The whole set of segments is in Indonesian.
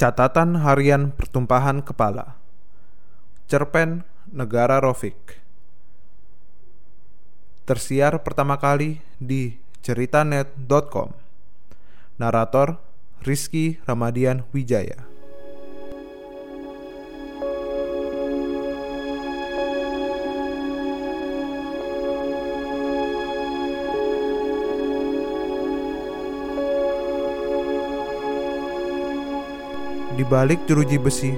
Catatan Harian Pertumpahan Kepala. Cerpen Negara Rofik. Tersiar pertama kali di ceritanet.com Narator Rizky Ramadian Wijaya Di balik jeruji besi,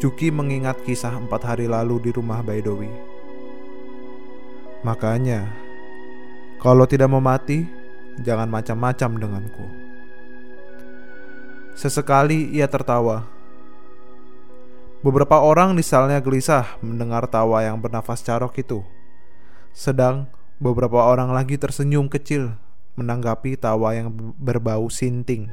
Juki mengingat kisah empat hari lalu di rumah Baidowi. Makanya, kalau tidak mau mati, jangan macam-macam denganku. Sesekali ia tertawa. Beberapa orang di salnya gelisah mendengar tawa yang bernafas carok itu. Sedang beberapa orang lagi tersenyum kecil menanggapi tawa yang berbau sinting.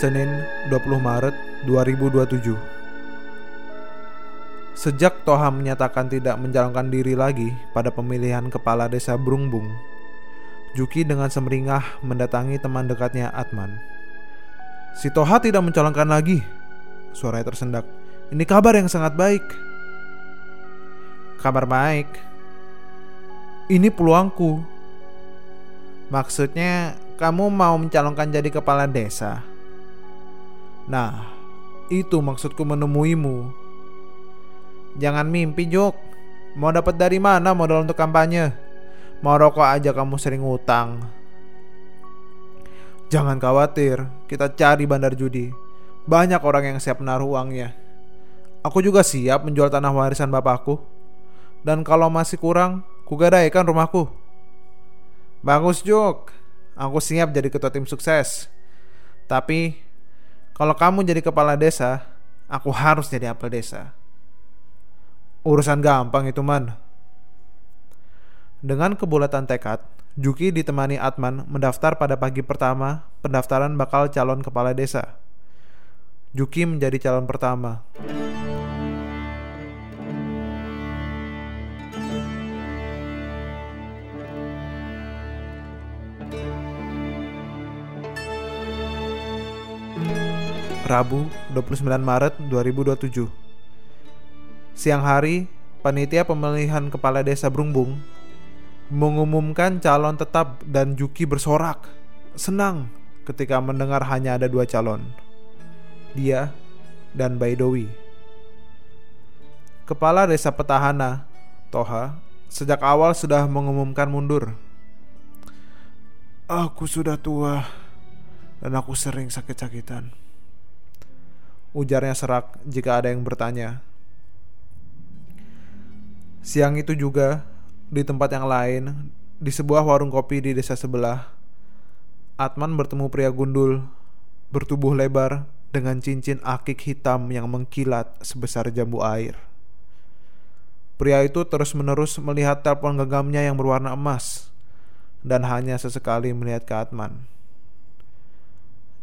Senin 20 Maret 2027 Sejak Toha menyatakan tidak mencalonkan diri lagi pada pemilihan kepala desa Brungbung, Juki dengan semeringah mendatangi teman dekatnya Atman. Si Toha tidak mencalonkan lagi, suaranya tersendak. Ini kabar yang sangat baik. Kabar baik. Ini peluangku. Maksudnya kamu mau mencalonkan jadi kepala desa? Nah, itu maksudku menemuimu. Jangan mimpi, Jok. Mau dapat dari mana modal untuk kampanye? Mau rokok aja kamu sering utang. Jangan khawatir, kita cari bandar judi. Banyak orang yang siap menaruh uangnya. Aku juga siap menjual tanah warisan bapakku. Dan kalau masih kurang, kugadaikan rumahku. Bagus, Jok. Aku siap jadi ketua tim sukses. Tapi kalau kamu jadi kepala desa, aku harus jadi apel desa. Urusan gampang itu man. Dengan kebulatan tekad, Juki ditemani Atman mendaftar pada pagi pertama pendaftaran bakal calon kepala desa. Juki menjadi calon pertama. Rabu 29 Maret 2027 Siang hari, panitia pemilihan kepala desa Brungbung mengumumkan calon tetap dan Juki bersorak. Senang ketika mendengar hanya ada dua calon dia dan Baidowi. Kepala desa petahana Toha sejak awal sudah mengumumkan mundur. Aku sudah tua dan aku sering sakit-sakitan Ujarnya serak jika ada yang bertanya. Siang itu juga, di tempat yang lain, di sebuah warung kopi di desa sebelah, Atman bertemu pria gundul, bertubuh lebar, dengan cincin akik hitam yang mengkilat sebesar jambu air. Pria itu terus-menerus melihat telepon genggamnya yang berwarna emas dan hanya sesekali melihat ke Atman.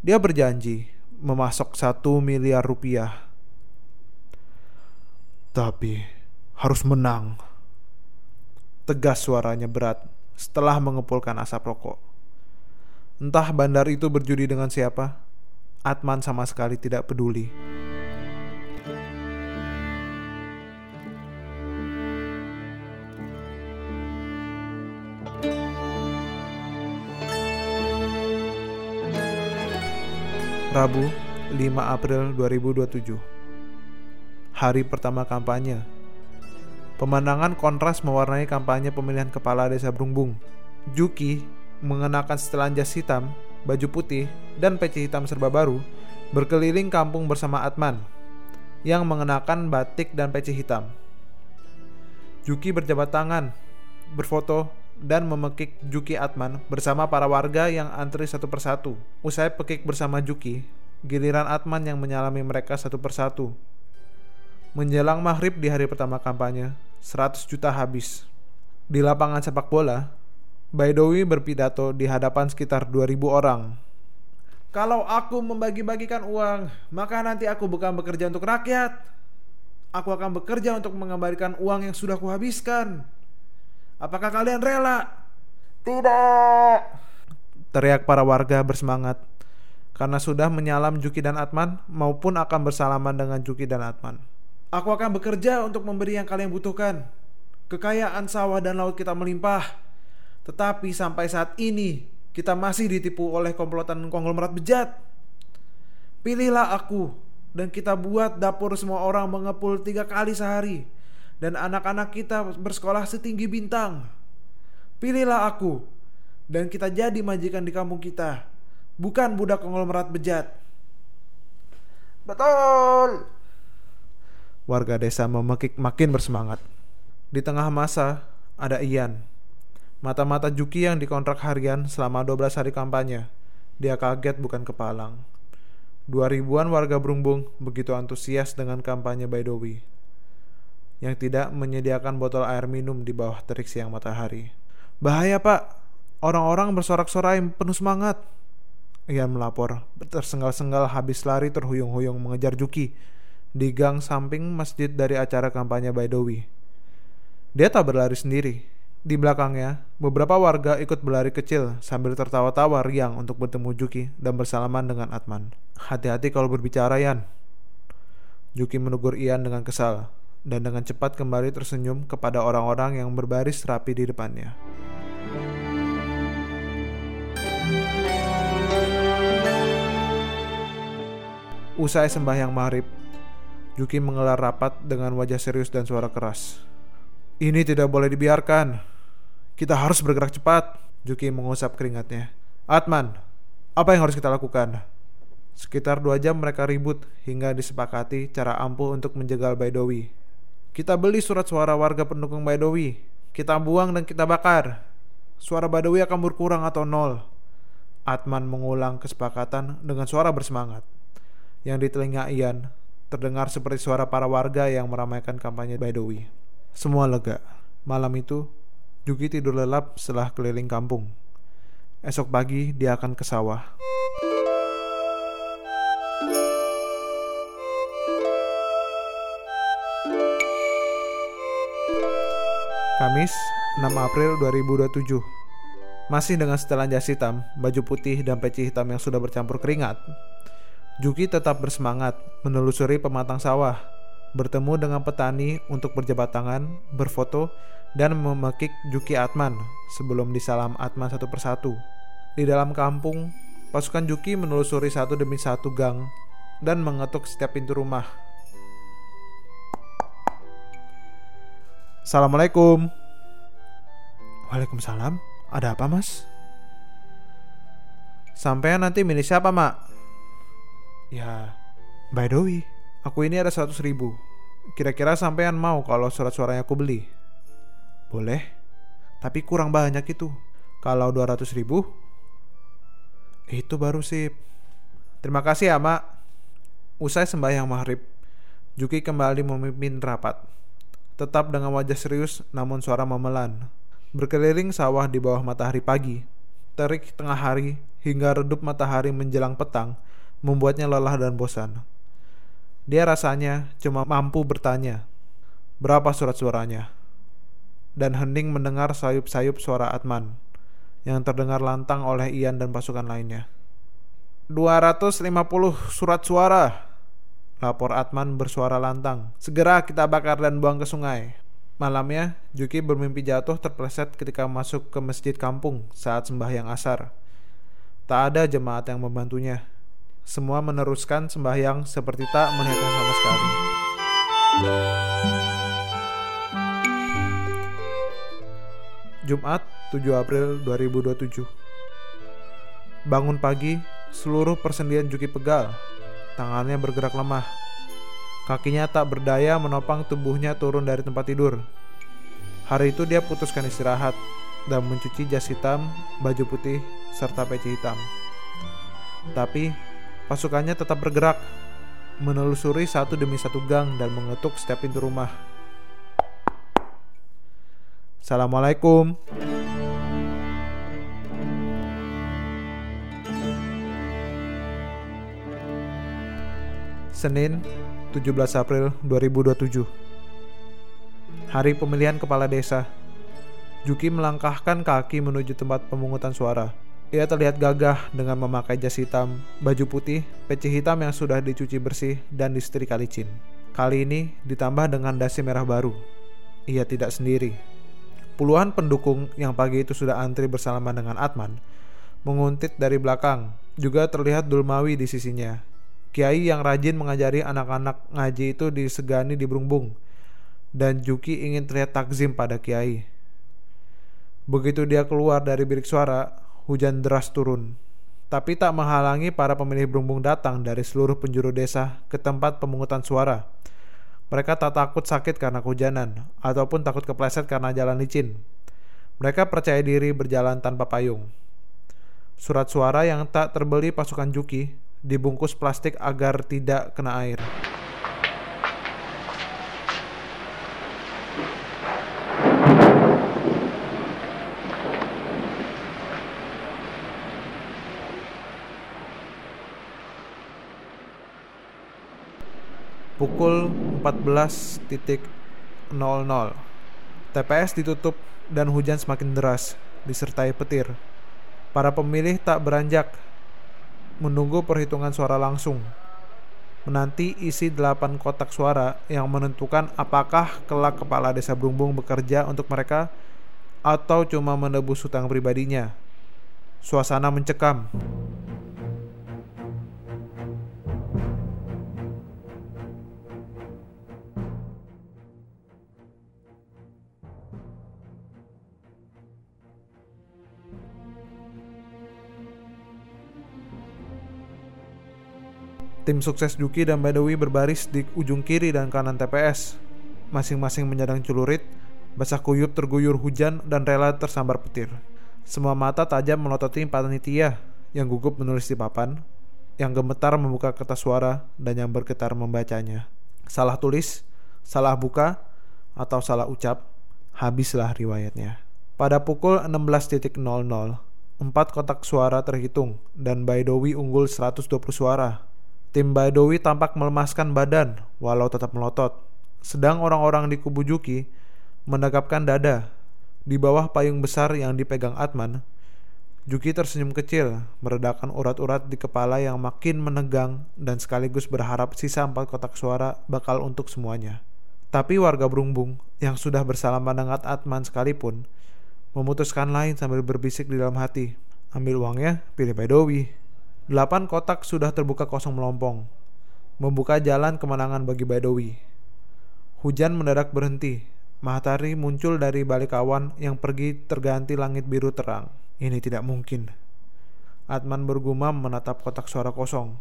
Dia berjanji memasok satu miliar rupiah. Tapi harus menang. Tegas suaranya berat setelah mengepulkan asap rokok. Entah bandar itu berjudi dengan siapa, Atman sama sekali tidak peduli. Rabu 5 April 2027 Hari pertama kampanye. Pemandangan kontras mewarnai kampanye pemilihan kepala desa Brungbung Juki mengenakan setelan jas hitam, baju putih, dan peci hitam serba baru berkeliling kampung bersama Atman yang mengenakan batik dan peci hitam. Juki berjabat tangan, berfoto, dan memekik Juki Atman bersama para warga yang antri satu persatu. Usai pekik bersama Juki, giliran Atman yang menyalami mereka satu persatu. Menjelang maghrib di hari pertama kampanye, 100 juta habis. Di lapangan sepak bola, Baidowi berpidato di hadapan sekitar 2000 orang. Kalau aku membagi-bagikan uang, maka nanti aku bukan bekerja untuk rakyat. Aku akan bekerja untuk mengembalikan uang yang sudah kuhabiskan. Apakah kalian rela? Tidak. Teriak para warga bersemangat karena sudah menyalam Juki dan Atman maupun akan bersalaman dengan Juki dan Atman. Aku akan bekerja untuk memberi yang kalian butuhkan. Kekayaan sawah dan laut kita melimpah. Tetapi sampai saat ini kita masih ditipu oleh komplotan konglomerat bejat. Pilihlah aku dan kita buat dapur semua orang mengepul tiga kali sehari dan anak-anak kita bersekolah setinggi bintang. Pilihlah aku dan kita jadi majikan di kampung kita bukan budak konglomerat bejat. Betul. Warga desa memekik makin bersemangat. Di tengah masa ada Ian. Mata-mata Juki yang dikontrak harian selama 12 hari kampanye. Dia kaget bukan kepalang. Dua ribuan warga Brungbung begitu antusias dengan kampanye Baidowi yang tidak menyediakan botol air minum di bawah terik siang matahari. Bahaya pak, orang-orang bersorak-sorai penuh semangat. Ian melapor, tersengal-sengal habis lari terhuyung-huyung mengejar Juki di gang samping masjid dari acara kampanye Baidowi. Dia tak berlari sendiri. Di belakangnya, beberapa warga ikut berlari kecil sambil tertawa-tawa riang untuk bertemu Juki dan bersalaman dengan Atman. Hati-hati kalau berbicara, Yan. Juki menegur Ian dengan kesal dan dengan cepat kembali tersenyum kepada orang-orang yang berbaris rapi di depannya. Usai sembahyang maghrib, Yuki mengelar rapat dengan wajah serius dan suara keras. Ini tidak boleh dibiarkan. Kita harus bergerak cepat. Yuki mengusap keringatnya. Atman, apa yang harus kita lakukan? Sekitar dua jam mereka ribut hingga disepakati cara ampuh untuk menjegal Baidowi. Kita beli surat suara warga pendukung Baidowi. Kita buang dan kita bakar. Suara Baidowi akan berkurang atau nol. Atman mengulang kesepakatan dengan suara bersemangat yang di telinga Ian terdengar seperti suara para warga yang meramaikan kampanye Baidowi. Semua lega. Malam itu, Juki tidur lelap setelah keliling kampung. Esok pagi dia akan ke sawah. Kamis, 6 April 2027. Masih dengan setelan jas hitam, baju putih dan peci hitam yang sudah bercampur keringat, Juki tetap bersemangat menelusuri pematang sawah, bertemu dengan petani untuk berjabat tangan, berfoto, dan memekik Juki Atman sebelum disalam Atman satu persatu. Di dalam kampung, pasukan Juki menelusuri satu demi satu gang dan mengetuk setiap pintu rumah. Assalamualaikum. Waalaikumsalam. Ada apa, Mas? Sampai nanti milih siapa, Mak? Ya, by the way, aku ini ada 100 ribu. Kira-kira sampean mau kalau surat suaranya aku beli? Boleh, tapi kurang banyak itu. Kalau 200 ribu, itu baru sip. Terima kasih ya, Mak. Usai sembahyang maghrib, Juki kembali memimpin rapat. Tetap dengan wajah serius namun suara memelan. Berkeliling sawah di bawah matahari pagi, terik tengah hari hingga redup matahari menjelang petang, membuatnya lelah dan bosan. Dia rasanya cuma mampu bertanya, berapa surat suaranya? Dan hening mendengar sayup-sayup suara Atman yang terdengar lantang oleh Ian dan pasukan lainnya. 250 surat suara, lapor Atman bersuara lantang. Segera kita bakar dan buang ke sungai. Malamnya, Juki bermimpi jatuh terpleset ketika masuk ke masjid kampung saat sembahyang asar. Tak ada jemaat yang membantunya semua meneruskan sembahyang seperti tak melihatnya sama sekali. Jumat 7 April 2027 Bangun pagi, seluruh persendian Juki pegal. Tangannya bergerak lemah. Kakinya tak berdaya menopang tubuhnya turun dari tempat tidur. Hari itu dia putuskan istirahat dan mencuci jas hitam, baju putih, serta peci hitam. Tapi Pasukannya tetap bergerak, menelusuri satu demi satu gang dan mengetuk setiap pintu rumah. Assalamualaikum. Senin, 17 April 2027. Hari pemilihan kepala desa. Juki melangkahkan kaki menuju tempat pemungutan suara. Ia terlihat gagah dengan memakai jas hitam, baju putih, peci hitam yang sudah dicuci bersih dan disetrika licin. Kali ini ditambah dengan dasi merah baru. Ia tidak sendiri. Puluhan pendukung yang pagi itu sudah antri bersalaman dengan Atman menguntit dari belakang. Juga terlihat Dulmawi di sisinya Kiai yang rajin mengajari anak-anak ngaji itu disegani di Brungbung dan Juki ingin terlihat takzim pada Kiai. Begitu dia keluar dari bilik suara, hujan deras turun. Tapi tak menghalangi para pemilih Brungbung datang dari seluruh penjuru desa ke tempat pemungutan suara. Mereka tak takut sakit karena kehujanan, ataupun takut kepleset karena jalan licin. Mereka percaya diri berjalan tanpa payung. Surat suara yang tak terbeli pasukan Juki dibungkus plastik agar tidak kena air. Pukul 14.00 TPS ditutup dan hujan semakin deras disertai petir. Para pemilih tak beranjak menunggu perhitungan suara langsung. Menanti isi delapan kotak suara yang menentukan apakah kelak kepala desa Brungbung bekerja untuk mereka atau cuma menebus hutang pribadinya. Suasana mencekam. Tim sukses Juki dan Badawi berbaris di ujung kiri dan kanan TPS. Masing-masing menyadang celurit, basah kuyup terguyur hujan dan rela tersambar petir. Semua mata tajam melototi panitia yang gugup menulis di papan, yang gemetar membuka kertas suara dan yang bergetar membacanya. Salah tulis, salah buka, atau salah ucap, habislah riwayatnya. Pada pukul 16.00, empat kotak suara terhitung dan Baidowi unggul 120 suara Tim Baidowi tampak melemaskan badan walau tetap melotot. Sedang orang-orang di kubu Juki menegapkan dada di bawah payung besar yang dipegang Atman. Juki tersenyum kecil, meredakan urat-urat di kepala yang makin menegang dan sekaligus berharap sisa empat kotak suara bakal untuk semuanya. Tapi warga Brungbung yang sudah bersalaman dengan Atman sekalipun memutuskan lain sambil berbisik di dalam hati. Ambil uangnya, pilih Baidowi. Delapan kotak sudah terbuka kosong melompong, membuka jalan kemenangan bagi Baidowi. Hujan mendadak berhenti. Matahari muncul dari balik awan yang pergi terganti langit biru terang. Ini tidak mungkin. Atman bergumam menatap kotak suara kosong.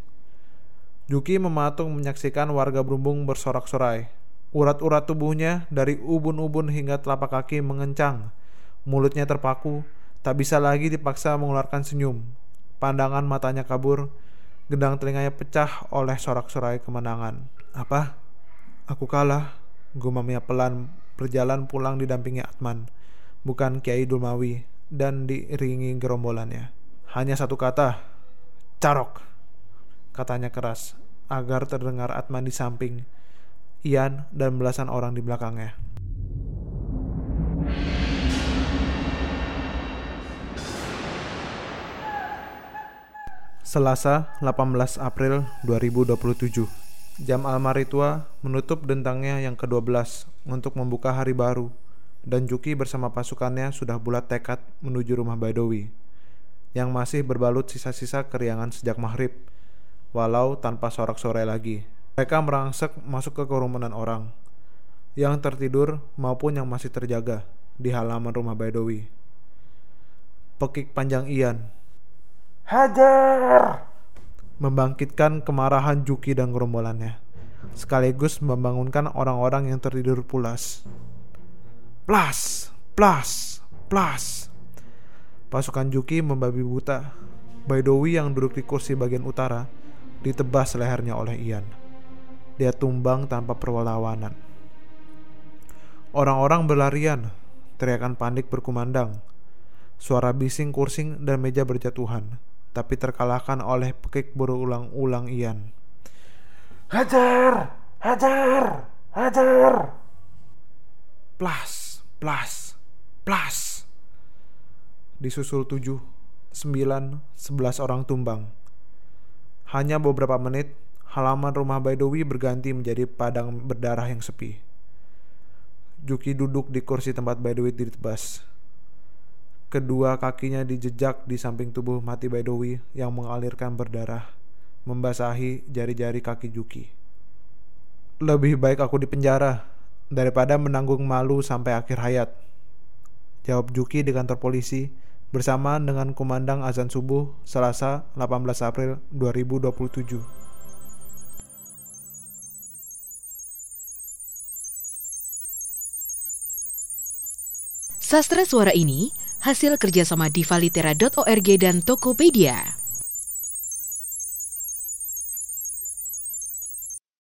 Juki mematung menyaksikan warga berumbung bersorak-sorai. Urat-urat tubuhnya dari ubun-ubun hingga telapak kaki mengencang. Mulutnya terpaku, tak bisa lagi dipaksa mengeluarkan senyum. Pandangan matanya kabur, gendang telinganya pecah oleh sorak-sorai kemenangan. Apa? Aku kalah, gumamnya pelan berjalan pulang didampingi Atman, bukan Kiai Dulmawi, dan diiringi gerombolannya. Hanya satu kata, carok, katanya keras, agar terdengar Atman di samping, Ian dan belasan orang di belakangnya. Selasa 18 April 2027 Jam almari tua menutup dentangnya yang ke-12 untuk membuka hari baru dan Juki bersama pasukannya sudah bulat tekad menuju rumah Baidowi yang masih berbalut sisa-sisa keriangan sejak maghrib walau tanpa sorak-sorai lagi. Mereka merangsek masuk ke kerumunan orang yang tertidur maupun yang masih terjaga di halaman rumah Baidowi. Pekik panjang Ian Hajar! Membangkitkan kemarahan Juki dan gerombolannya, sekaligus membangunkan orang-orang yang tertidur pulas. Plas, plas, plas. Pasukan Juki membabi buta. Baidowi yang duduk di kursi bagian utara ditebas lehernya oleh Ian. Dia tumbang tanpa perlawanan. Orang-orang berlarian, Teriakan panik berkumandang. Suara bising kursing dan meja berjatuhan, tapi terkalahkan oleh pekik berulang-ulang Ian. Hajar! Hajar! Hajar! Plas, plas, plas. Disusul tujuh, sembilan, sebelas orang tumbang. Hanya beberapa menit, halaman rumah Baidowi berganti menjadi padang berdarah yang sepi. Juki duduk di kursi tempat Baidowi ditebas. Kedua kakinya dijejak di samping tubuh mati Baidowi yang mengalirkan berdarah, membasahi jari-jari kaki Juki. Lebih baik aku di penjara daripada menanggung malu sampai akhir hayat. Jawab Juki di kantor polisi bersamaan dengan kumandang azan subuh Selasa 18 April 2027. Sastra suara ini hasil kerjasama divalitera.org dan Tokopedia.